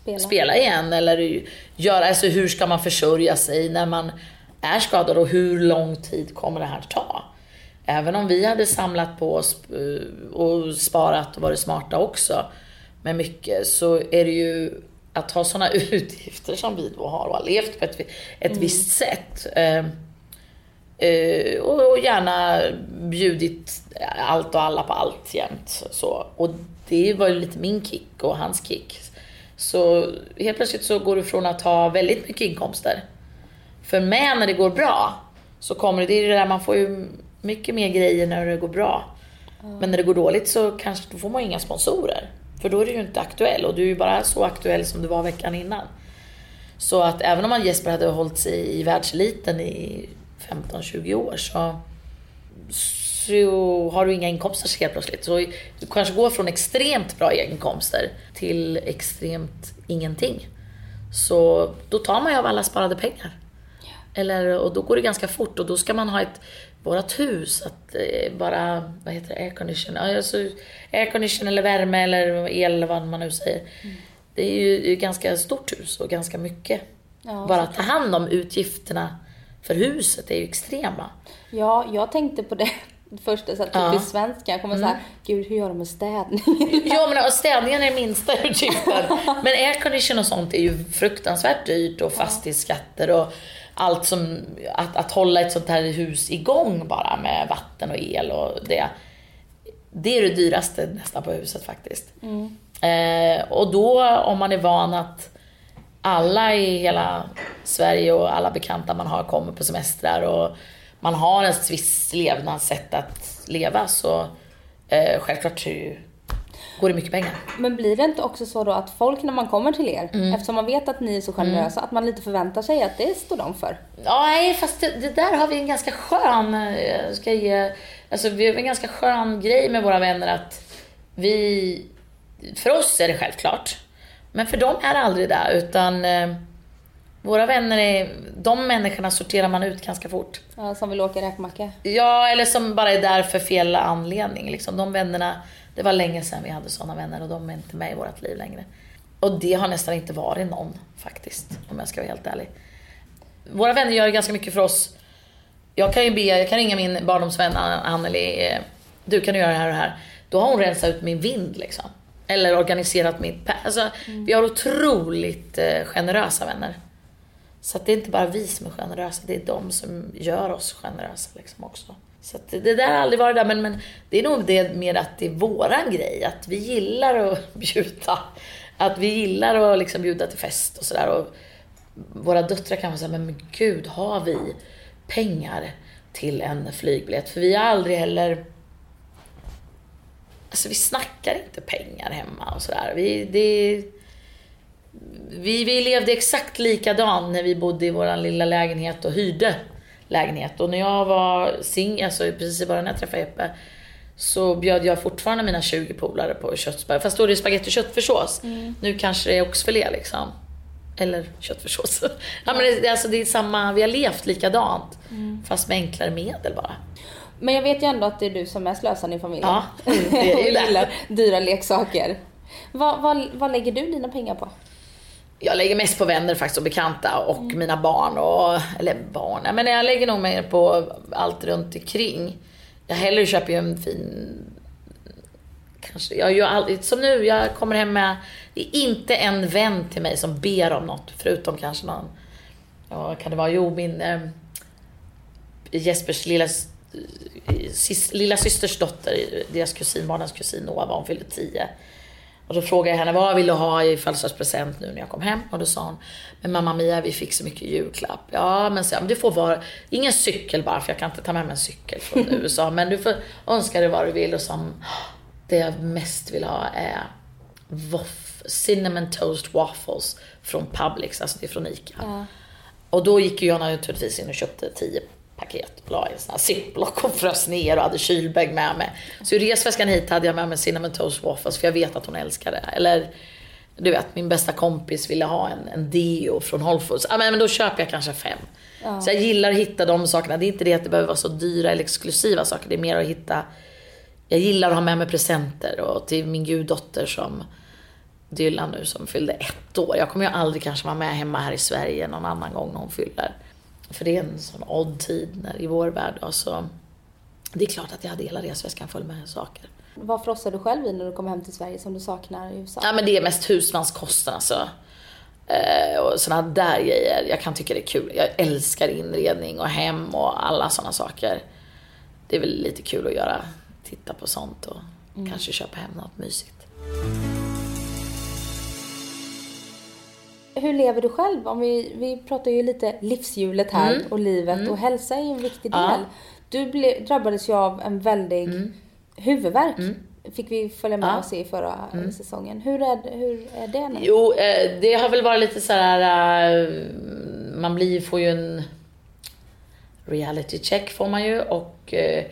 Spela. spela igen eller göra, alltså hur ska man försörja sig när man är skadad och hur lång tid kommer det här ta? Även om vi hade samlat på oss eh, och sparat och varit smarta också med mycket så är det ju att ha sådana utgifter som vi då har och har levt på ett, ett visst sätt. Eh, eh, och, och gärna bjudit allt och alla på allt jämt. Så. Och det var ju lite min kick och hans kick. Så helt plötsligt så går du från att ha väldigt mycket inkomster. För med när det går bra så kommer det, det är det där man får ju mycket mer grejer när det går bra. Men när det går dåligt så kanske då får man inga sponsorer. För då är du ju inte aktuell och du är ju bara så aktuell som du var veckan innan. Så att även om man Jesper hade hållit sig i världseliten i 15-20 år så, så har du inga inkomster helt plötsligt. Så du kanske går från extremt bra inkomster till extremt ingenting. Så då tar man ju av alla sparade pengar. Eller, och då går det ganska fort och då ska man ha ett, vårat hus, att eh, bara, vad heter det, aircondition, alltså, aircondition eller värme eller el eller vad man nu säger. Det är ju ett ganska stort hus och ganska mycket. Ja, bara att ta hand om utgifterna för huset är ju extrema. Ja, jag tänkte på det första så här, Ja. Mm. typiskt svenska. Jag kommer såhär, gud hur gör de med städning? Ja men och städningen är minsta utgiften. Men aircondition och sånt är ju fruktansvärt dyrt och fastighetsskatter och allt som, att, att hålla ett sånt här hus igång bara med vatten och el och det. Det är det dyraste nästan på huset faktiskt. Eh, och då om man är van att alla i hela Sverige och alla bekanta man har kommer på semestrar och man har ett visst levnadssätt att leva så eh, självklart så går det mycket pengar. Men blir det inte också så då att folk när man kommer till er, Mm. eftersom man vet att ni är så generösa, att man lite förväntar sig att det står de för? Ja, nej, fast det, det där har vi en ganska skön, eh, jag ska ge, alltså vi har en ganska skön grej med våra vänner att vi, för oss är det självklart, men för dem är det aldrig det, utan eh, våra vänner är, de människorna sorterar man ut ganska fort. Ja, som vill åka räkmacka? Ja, eller som bara är där för fel anledning. Liksom. De vännerna, det var länge sedan vi hade sådana vänner och de är inte med i vårt liv längre. Och det har nästan inte varit någon faktiskt, om jag ska vara helt ärlig. Våra vänner gör ganska mycket för oss. Jag kan ju be, jag kan ringa min barndomsvän Anneli, eh, du kan göra det här och det här. Då har hon rensat ut min vind liksom. Eller organiserat mitt Alltså, vi har otroligt eh, generösa vänner. Så att det är inte bara vi som är generösa, det är de som gör oss generösa liksom också. Så att det det där har aldrig varit där, men, men det är nog det med att det är våran grej. Att vi gillar att bjuda. Att vi gillar att liksom bjuda till fest och sådär. Och Våra döttrar kan vara säga, men gud, har vi pengar till en flygbiljett? För vi har aldrig heller Alltså vi snackar inte pengar hemma och sådär. Vi, det, vi, vi levde exakt likadant när vi bodde i vår lilla lägenhet och hyrde lägenhet. Och när jag var singel, alltså precis i början när jag träffade Jeppe, så bjöd jag fortfarande mina 20 polare på köttspaghetti. Fast då är det spagetti och köttfärssås. Nu kanske det är oxfilé liksom. Eller köttfärssås. ja, men det, alltså, det är samma, vi har levt likadant. Fast med enklare medel bara. Men jag vet ju ändå att det är du som är slösaren i familjen. Ja, det är ju det. gillar dyra leksaker. Vad, vad, vad lägger du dina pengar på? Jag lägger mest på vänner faktiskt och bekanta och mina barn och, eller barn, men jag lägger nog mer på allt runt omkring. Jag hellre köper ju en fin, kanske, jag gör aldrig, som nu, jag kommer hem med, det är inte en vän till mig som ber om något, förutom kanske någon, ja kan det vara, jo min eh, Jespers lilla, s- sis, lilla systers dotter, deras kusin, barnens kusin Nova, hon fyllde 10. Och då frågade jag henne vad vill du ha i födelsedagspresent nu när jag kom hem? Och då sa hon, men mamma Mia vi fick så mycket julklapp. Ja men så, jag, du får vara, ingen cykel bara för jag kan inte ta med mig en cykel från USA. Men du får önska dig vad du vill. Och hon, det jag mest vill ha är waff, cinnamon toast waffles från Publix, alltså det är från ICA. Och då gick ju jag naturligtvis in och köpte 10 paket och la i en sån här ziplock och frös ner och hade kylbägg med mig. Så i resväskan hit hade jag med mig cinnamon toast waffles för jag vet att hon älskar det. Eller du vet, min bästa kompis ville ha en, en deo från Whole Foods. Ja, men, men då köper jag kanske fem. Så jag gillar att hitta de sakerna. Det är inte det att det behöver vara så dyra eller exklusiva saker. Det är mer att hitta jag gillar att ha med mig presenter och till min guddotter som Dylan nu som fyllde ett år. Jag kommer ju aldrig kanske vara med hemma här i Sverige någon annan gång när hon fyller. För det är en sån odd tid när, i vår värld. Och så, det är klart att jag hade hela resväskan full med saker. Vad frossar du själv i när du kommer hem till Sverige som du saknar i USA? Ja men det är mest husmanskosten alltså. Eh, och såna där grejer. Jag kan tycka det är kul. Jag älskar inredning och hem och alla såna saker. Det är väl lite kul att göra. Titta på sånt och kanske köpa hem något mysigt. Hur lever du själv? Om vi, vi pratar ju lite livshjulet här och livet och hälsa är ju en viktig del. Mm. Ja. Du ble, drabbades ju av en väldig huvudvärk. Fick vi följa med Mm. Ja. och se i förra säsongen. Hur är, hur är det nu? Jo, eh, det har väl varit lite så här. eh, Man blir, får ju en reality check får man ju och eh,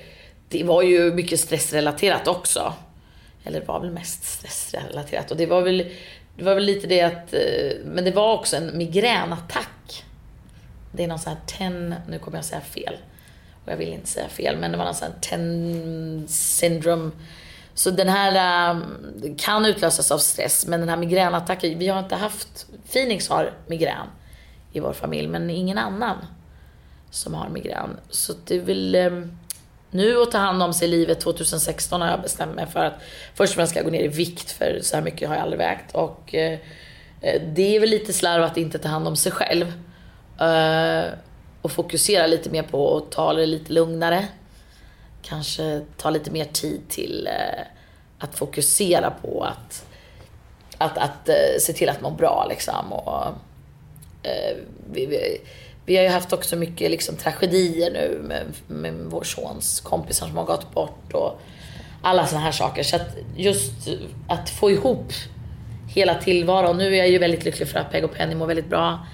det var ju mycket stressrelaterat också. Eller det var väl mest stressrelaterat och det var väl, det var väl lite det att, eh, men det var också en migränattack. Det är någon sån här ten, nu kommer jag säga fel. Och jag vill inte säga fel, men det var någon sån här ten syndrome. Så den här eh, kan utlösas av stress, men den här migränattacken, vi har inte haft, Phoenix har migrän i vår familj, men ingen annan som har migrän. Så det är väl eh, nu och ta hand om sig i livet 2016 har jag bestämt mig för att först och främst ska jag gå ner i vikt för så här mycket har jag aldrig vägt. Och eh, eh, det är väl lite slarv att inte ta hand om sig själv. Eh, och fokusera lite mer på att ta det lite lugnare. Kanske ta lite mer tid till eh, att fokusera på att, att, att eh, se till att må bra liksom. Och, eh, vi, vi, vi har ju haft också mycket liksom, tragedier nu med, med vår sons kompisar som har gått bort och alla sådana här saker. Så att just att få ihop hela tillvaron. Nu är jag ju väldigt lycklig för att Peg och Penny mår väldigt bra.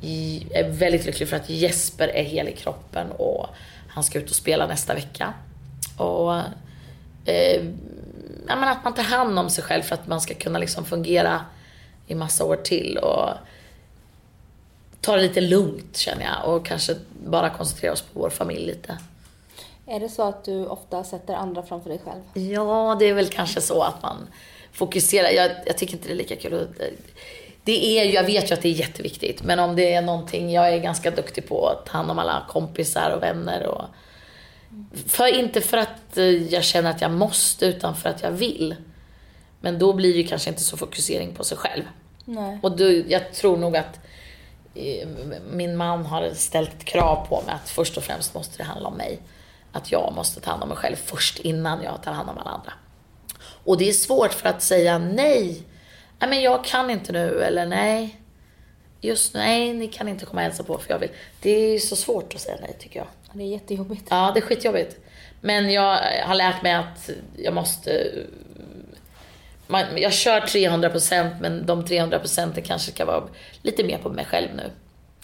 Jag är väldigt lycklig för att Jesper är hel i kroppen och han ska ut och spela nästa vecka. Och eh, ja, men att man tar hand om sig själv för att man ska kunna liksom fungera i massa år till. Och ta det lite lugnt känner jag och kanske bara koncentrera oss på vår familj lite. Är det så att du ofta sätter andra framför dig själv? Ja, det är väl kanske så att man fokuserar. Jag, jag tycker inte det är lika kul. Det är, jag vet ju att det är jätteviktigt, men om det är någonting, jag är ganska duktig på att ta hand om alla kompisar och vänner. Och, för, inte för att jag känner att jag måste, utan för att jag vill. Men då blir det kanske inte så fokusering på sig själv. Nej. Och då, jag tror nog att min man har ställt ett krav på mig att först och främst måste det handla om mig. Att jag måste ta hand om mig själv först innan jag tar hand om alla andra. Och det är svårt för att säga nej. Nej men jag kan inte nu eller nej. Just nu, nej ni kan inte komma och hälsa på för jag vill. Det är så svårt att säga nej tycker jag. Det är jättejobbigt. Ja, det är skitjobbigt. Men jag har lärt mig att jag måste... Man, jag kör 300% men de 300% kanske ska vara lite mer på mig själv nu.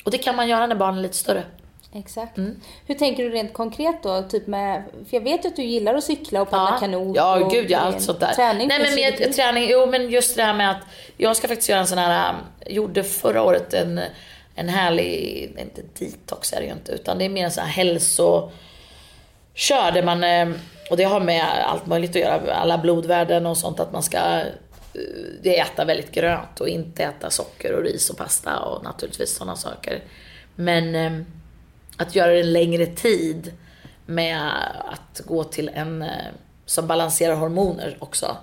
Och det kan man göra när barnen är lite större. Exakt. Mm. Hur tänker du rent konkret då? Typ med, för jag vet ju att du gillar att cykla och paddla kanot. Ja, och gud ja, allt sånt där. Träning Nej men med träning, jo men just det här med att jag ska faktiskt göra en sån här, jag gjorde förra året en, en härlig, inte detox är det ju inte, utan det är mer en sån här hälso kör där man, eh, och det har med allt möjligt att göra, alla blodvärden och sånt, att man ska eh, det är äta väldigt grönt och inte äta socker och ris och pasta och naturligtvis sådana saker. Men ehm, att göra det en längre tid med att gå till en eh, som balanserar hormoner också.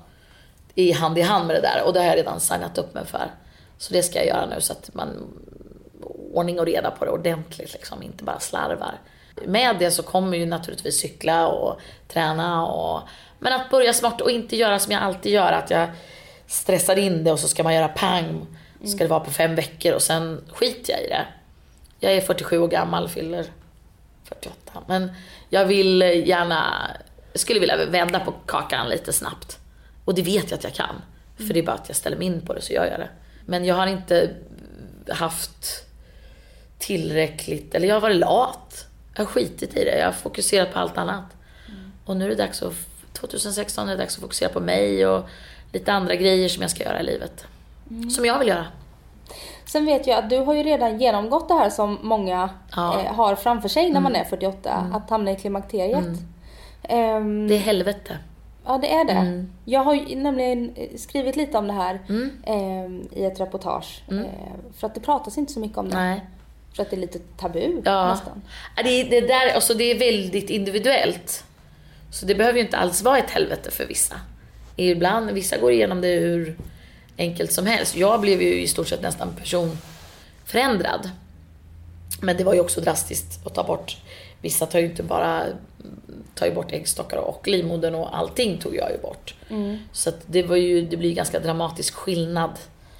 I hand i hand med det där och det har jag redan signat upp mig för. Så det ska jag göra nu så att man ordning och reda på det ordentligt liksom, inte bara slarvar. Med det så kommer ju naturligtvis cykla och träna och men att börja smart och inte göra som jag alltid gör att jag stressar in det och så ska man göra pang. Ska det vara på fem veckor och sen skiter jag i det. Jag är 47 år gammal, fyller 48. Men jag vill gärna, jag skulle vilja vända på kakan lite snabbt. Och det vet jag att jag kan. För det är bara att jag ställer mig in på det så gör jag det. Men jag har inte haft tillräckligt, eller jag har varit lat. Jag har skitit i det, jag har fokuserat på allt annat. Och nu är det dags att, 2016 är det dags att fokusera på mig och lite andra grejer som jag ska göra i livet. Som jag vill göra. Sen vet jag att du har ju redan genomgått det här som många Ja. Mm. eh, har framför sig när man är 48. Att hamna i klimakteriet. Ehm, Det är helvete. Ja, det är det. Mm. Jag har nämligen eh, skrivit lite om det här Mm. ehm, i ett reportage. Eh, för att det pratas inte så mycket om det. Nej. För att det är lite tabu Ja. nästan. Det, det, där, alltså det är väldigt individuellt. Så det behöver ju inte alls vara ett helvete för vissa. Ibland, vissa går igenom det hur enkelt som helst. Jag blev ju i stort sett nästan personförändrad. Men det var ju också drastiskt att ta bort. Vissa tar ju inte bara tar ju bort äggstockar och livmodern och allting tog jag ju bort. Så att det var ju, det blir ganska dramatisk skillnad.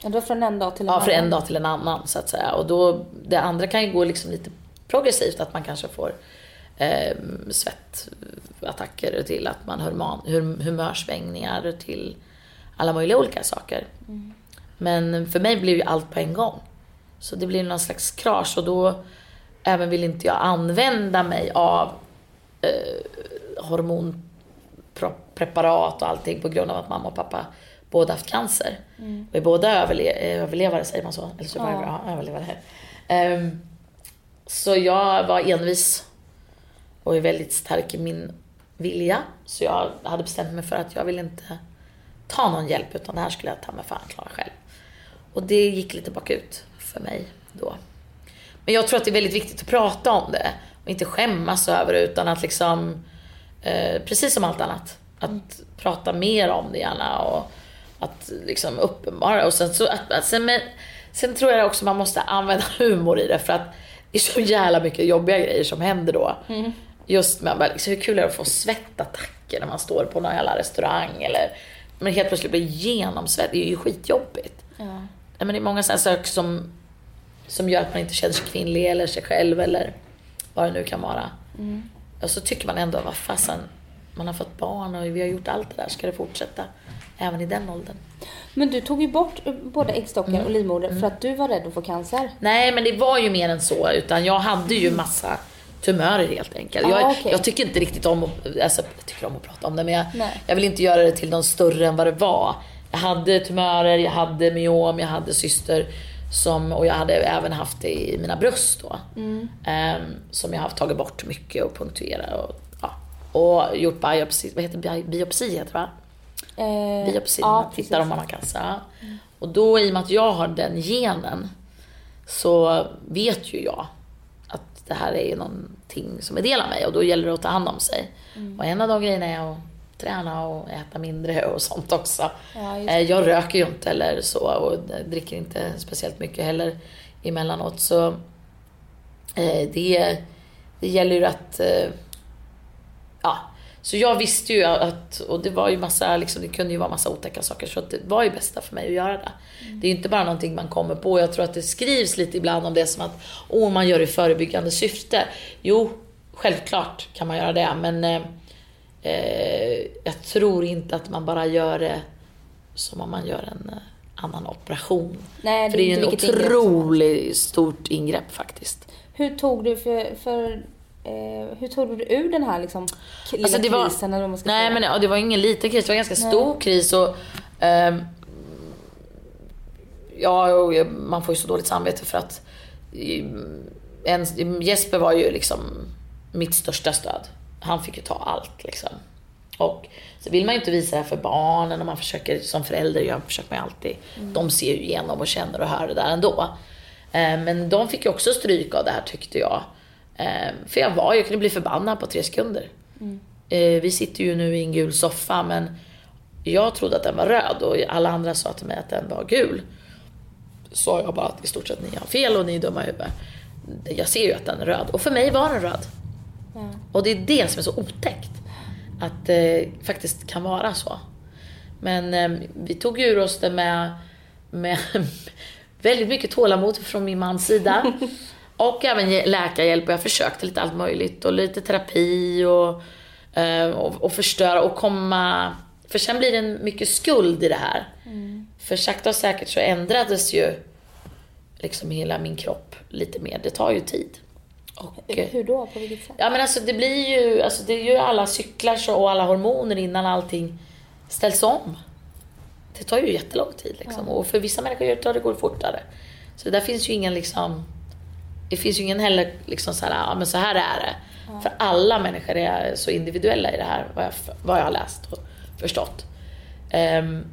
Ja, var från en dag till en Ja, annan. för en dag till en annan så att säga. Och då, det andra kan ju gå liksom lite progressivt, att man kanske får eh, svettattacker till att man hum, humörsvängningar till alla möjliga olika saker. Men för mig blir ju allt på en gång. Så det blir någon slags krasch och då även vill inte jag använda mig av eh, hormonpreparat och allting på grund av att mamma och pappa båda haft cancer. Vi är båda överle- eh, överlevare, säger man så? Eller survivor? Ja, överlevare. Ehm, så jag var envis och är väldigt stark i min vilja. Så jag hade bestämt mig för att jag vill inte ta någon hjälp utan det här skulle jag ta mig fan klara själv. Och det gick lite bakut för mig då. Men jag tror att det är väldigt viktigt att prata om det och inte skämmas över det utan att liksom, eh, precis som allt annat, att prata mer om det gärna och att liksom uppenbara. Och sen, så, att, sen, men, sen tror jag också man måste använda humor i det för att det är så jävla mycket jobbiga grejer som händer då. Just med bara, liksom, hur kul är det att få svettattacker när man står på någon jävla restaurang eller men helt plötsligt blir genomsvett. Det är ju skitjobbigt. Ja. Men det är många sådana saker som, som gör att man inte känner sig kvinnlig eller sig själv eller vad det nu kan vara. Och så tycker man ändå, vad fasen, man har fått barn och vi har gjort allt det där, ska det fortsätta även i den åldern? Men du tog ju bort eh, både äggstockar Mm. och livmoder för att du var rädd att få cancer. Nej, men det var ju mer än så, utan jag hade ju massa tumörer helt enkelt. Ah, jag, okej. jag tycker inte riktigt om att, alltså, jag tycker om att prata om det, men jag, jag vill inte göra det till någon större än vad det var. Jag hade tumörer, jag hade myom, jag hade syster som, och jag hade även haft det i mina bröst då. Mm. Ehm, som jag har tagit bort mycket och punkterat och, ja, och gjort biopsi, vad heter bi- biopsi heter det va? Eh, biopsi, ja, man tittar om man har cancer. Ja. Och då i och med att jag har den genen så vet ju jag att det här är någonting som är del av mig och då gäller det att ta hand om sig. Och en av de grejerna är att träna och äta mindre och sånt också. Ja, Eh, jag röker ju inte eller så och dricker inte speciellt mycket heller emellanåt. Så eh, det, det gäller ju att... Eh, ja. Så jag visste ju att, och det var ju massa, liksom, det kunde ju vara massa otäcka saker, så att det var ju bästa för mig att göra det. Det är ju inte bara någonting man kommer på. Jag tror att det skrivs lite ibland om det som att, åh, man gör det i förebyggande syfte. Jo, självklart kan man göra det, men eh, eh, jag tror inte att man bara gör det som om man gör en eh, annan operation. Nej, för det är ju som otroligt stort ingrepp faktiskt. Hur tog du för, för eh, hur tog du dig ur den här liksom, lilla Alltså, det var- krisen eller vad man ska Nej säga? men ja, det var ingen liten kris, det var en ganska stor kris. Och, ehm, ja, och jag- man får ju så dåligt samvete för att mm, en, Jesper var ju liksom mitt största stöd. Han fick ju ta allt liksom. Och så vill man ju inte visa det här för barnen och man försöker, som förälder jag försöker man alltid, de ser ju igenom och känner och hör det där ändå. Eh, Men de fick ju också stryk av det här tyckte jag. Eh, För jag var, jag kunde bli förbannad på tre sekunder. Eh, Vi sitter ju nu i en gul soffa men jag trodde att den var röd och alla andra sa till mig att den var gul. Sa jag bara att i stort sett ni har fel och ni är dumma i huvudet. Jag ser ju att den är röd och för mig var den röd. Och det är det som är så otäckt. Att det faktiskt kan vara så. Men eh, vi tog ur oss det med, med väldigt mycket tålamod från min mans sida. Och även läkarhjälp och jag försökte lite allt möjligt och lite terapi och, eh, och, och förstöra och komma... För sen blir det mycket skuld i det här. För sakta och säkert så ändrades ju liksom hela min kropp lite mer. Det tar ju tid. Och, eh, Hur då? På vilket sätt? Ja men alltså det blir ju, alltså det är ju alla cyklar och alla hormoner innan allting ställs om. Det tar ju jättelång tid liksom. Och för vissa människor tar det går fortare. Så där finns ju ingen liksom, det finns ju ingen heller liksom så här, ja men så här är det. För alla människor är så individuella i det här, vad jag, vad jag har läst och förstått. Ehm,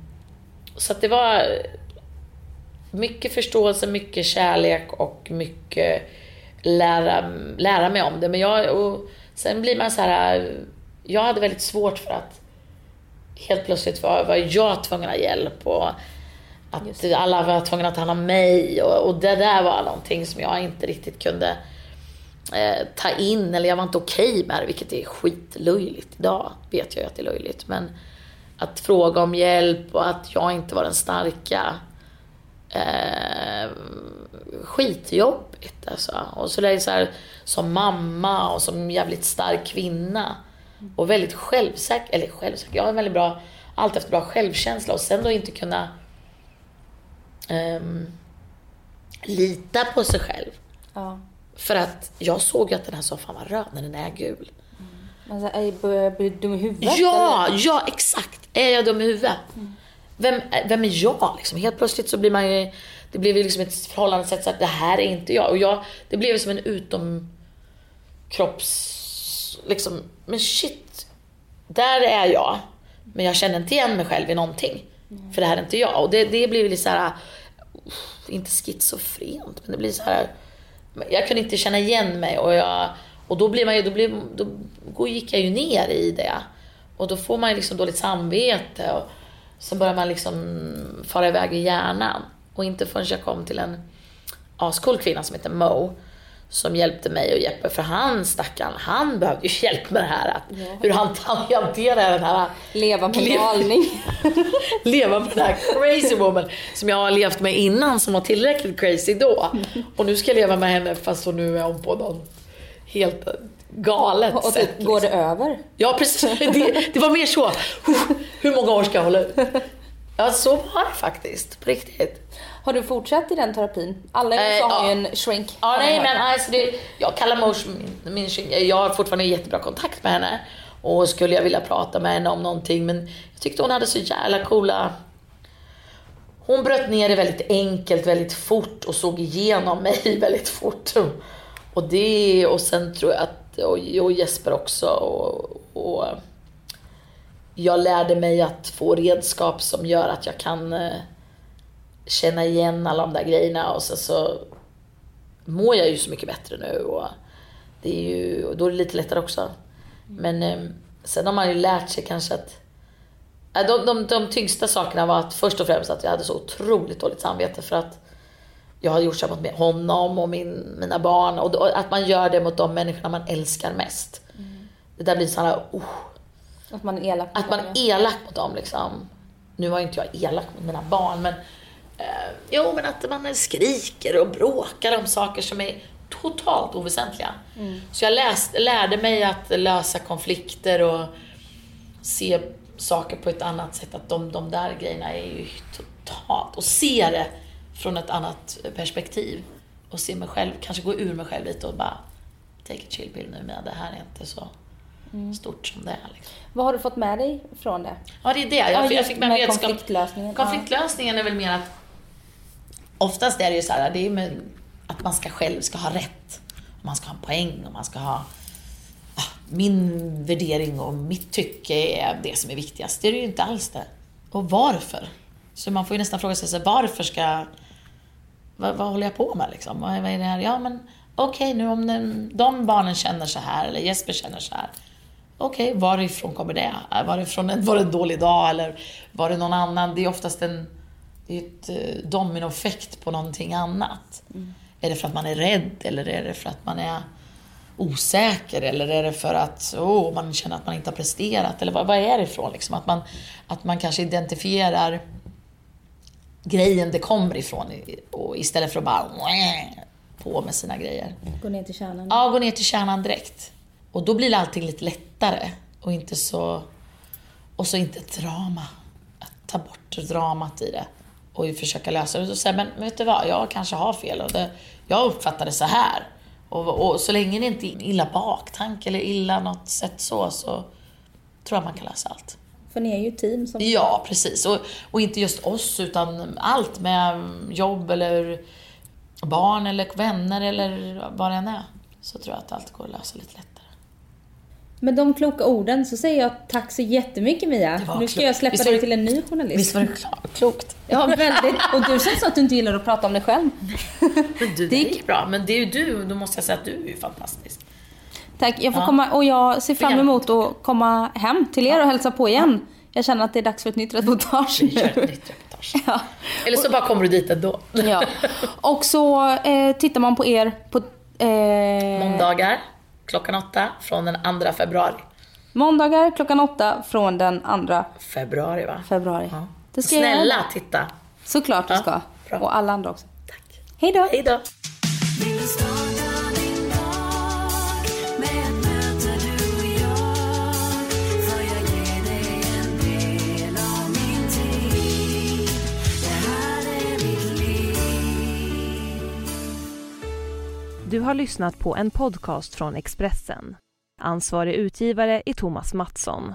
så att det var mycket förståelse, mycket kärlek och mycket lära, lära mig om det. Men jag, och sen blir man så här, jag hade väldigt svårt för att helt plötsligt var, var jag tvungen att hjälp och att alla var tvungna att ta hand om mig och, och det där var någonting som jag inte riktigt kunde eh, ta in eller jag var inte okej med det, vilket är skitlöjligt. Idag vet jag ju att det är löjligt men att fråga om hjälp och att jag inte var den starka eh, skitjobbigt alltså. Och så är så här, som mamma och som jävligt stark kvinna. Och väldigt självsäker, eller självsäker, jag har en väldigt bra, allt efter bra självkänsla och sen då inte kunna ehm, lita på sig själv. Ja. För att jag såg ju att den här soffan var röd när den är gul. Man så här, börjar bli dum i huvudet? Ja, eller? ja exakt. Är jag dum i huvudet? Vem, vem är jag liksom? Helt plötsligt så blir man ju, det blev ju liksom ett förhållande sätt så att det här är inte jag. Och jag, det blev som en utomkropps, liksom, men shit. Där är jag. Men jag känner inte igen mig själv i någonting. För det här är inte jag. Och det, det blev lite så här, ah, inte schizofrent, men det blir så här. Jag kunde inte känna igen mig och jag, och då blir man ju, då, blir, då gick jag ju ner i det. Och då får man ju liksom dåligt samvete och så börjar man liksom fara iväg i hjärnan. Och inte förrän jag kom till en ascool kvinna som heter Mo som hjälpte mig och Jeppe, för han stackarn, han behövde ju hjälp med det här. Att, Hur han hanterar den här Leva Leva- galning. leva med den här crazy woman som jag har levt med innan som var tillräckligt crazy då. Och nu ska jag leva med henne fast hon nu är hon på någon helt galet Och sätt. typ, går det liksom. över? Ja precis, det, det var mer så. Hur många år ska jag hålla ut? Ja så var det faktiskt, på riktigt. Har du fortsatt i den terapin? Alla i Eh, USA har ju ja. en shrink. Ja, har nej men alltså det, jag kallar Mosh min, min tjej- Jag har fortfarande jättebra kontakt med henne. Och skulle jag vilja prata med henne om någonting men jag tyckte hon hade så jävla coola hon bröt ner det väldigt enkelt, väldigt fort och såg igenom mig väldigt fort. Och det, och sen tror jag att, och, och Jesper också, och, och jag lärde mig att få redskap som gör att jag kan eh, känna igen alla de där grejerna och sen så mår jag ju så mycket bättre nu och det är ju, och då är det lite lättare också. Men eh, Sen har man ju lärt sig kanske att de, de, de tyngsta sakerna var att först och främst att jag hade så otroligt dåligt samvete för att jag hade gjort så mot honom och min, mina barn. Och, att man gör det mot de människorna man älskar mest. Det där blir så här, oh, Att man är elak. att man är elak mot dem liksom. Nu var ju inte jag elak mot mina barn men eh, Jo men att man skriker och bråkar om saker som är totalt oväsentliga. Så jag läst, lärde mig att lösa konflikter och se saker på ett annat sätt. Att de, de där grejerna är ju totalt... Och se det från ett annat perspektiv. Och se mig själv, kanske gå ur mig själv lite och bara take a chill pill nu med det här är inte så stort som det är. Liksom. Vad har du fått med dig från det? Ja, det är det. Jag, Ja, jag fick med med konfliktlösningen, Konfliktlösningen är väl mer att oftast är det ju så här, det är med att man ska själv ska ha rätt. Man ska ha en poäng och man ska ha ah, min värdering och mitt tycke är det som är viktigast. Det är det ju inte alls det. Och varför? Så man får ju nästan fråga sig, så varför ska... Vad, vad håller jag på med liksom? Vad, vad är det här? Ja men okej okay, nu om den, de barnen känner så här eller Jesper känner så här. Okej, okay, varifrån kommer det? Var det från en, var det en dålig dag eller var det någon annan? Det är oftast en det är ett eh, dominoeffekt på någonting annat. Är det för att man är rädd eller är det för att man är osäker eller är det för att oh, man känner att man inte har presterat? Eller vad, vad är det ifrån? Liksom? Att, man, att man kanske identifierar grejen det kommer ifrån och istället för att bara på med sina grejer. Gå ner till kärnan. Ja, gå ner till kärnan direkt. Och då blir allting lite lättare och inte så... Och så inte ett drama. Att ta bort dramat i det och försöka lösa det. Och säga, men vet du vad, jag kanske har fel och det, jag uppfattar det så här. Och, och så länge det inte är illa baktanke eller illa något sätt så, så tror jag man kan lösa allt. För ni är ju team som... Ja, precis. Och, och inte just oss, utan allt med jobb eller barn eller vänner eller vad det än är. Så tror jag att allt går att lösa lite lättare. Med de kloka orden så säger jag tack så jättemycket Mia. Nu ska jag släppa dig till en ny journalist. Visst var det klokt? Ja, väldigt. Och du som sa att du inte gillar att prata om dig själv. Men du, det gick bra. Men det är ju du, då måste jag säga att du är ju fantastisk. Tack. Jag får Ja. komma och jag ser fram emot att komma hem till er och hälsa på igen. Jag känner att det är dags för ett nytt reportage ett nu. nytt reportage. Ja. Eller så bara kommer du dit ändå. ja. Och så eh, tittar man på er på eh, Måndagar klockan åtta från den 2 februari. måndagar klockan åtta från den 2 Februari va? februari. Ja. Det ska jag Snälla göra. titta. Såklart du Ja, ska. bra. Och alla andra också. Tack. Hej då. Hej då. Jag? Jag. Du har lyssnat på en podcast från Expressen. Ansvarig utgivare är Thomas Mattsson.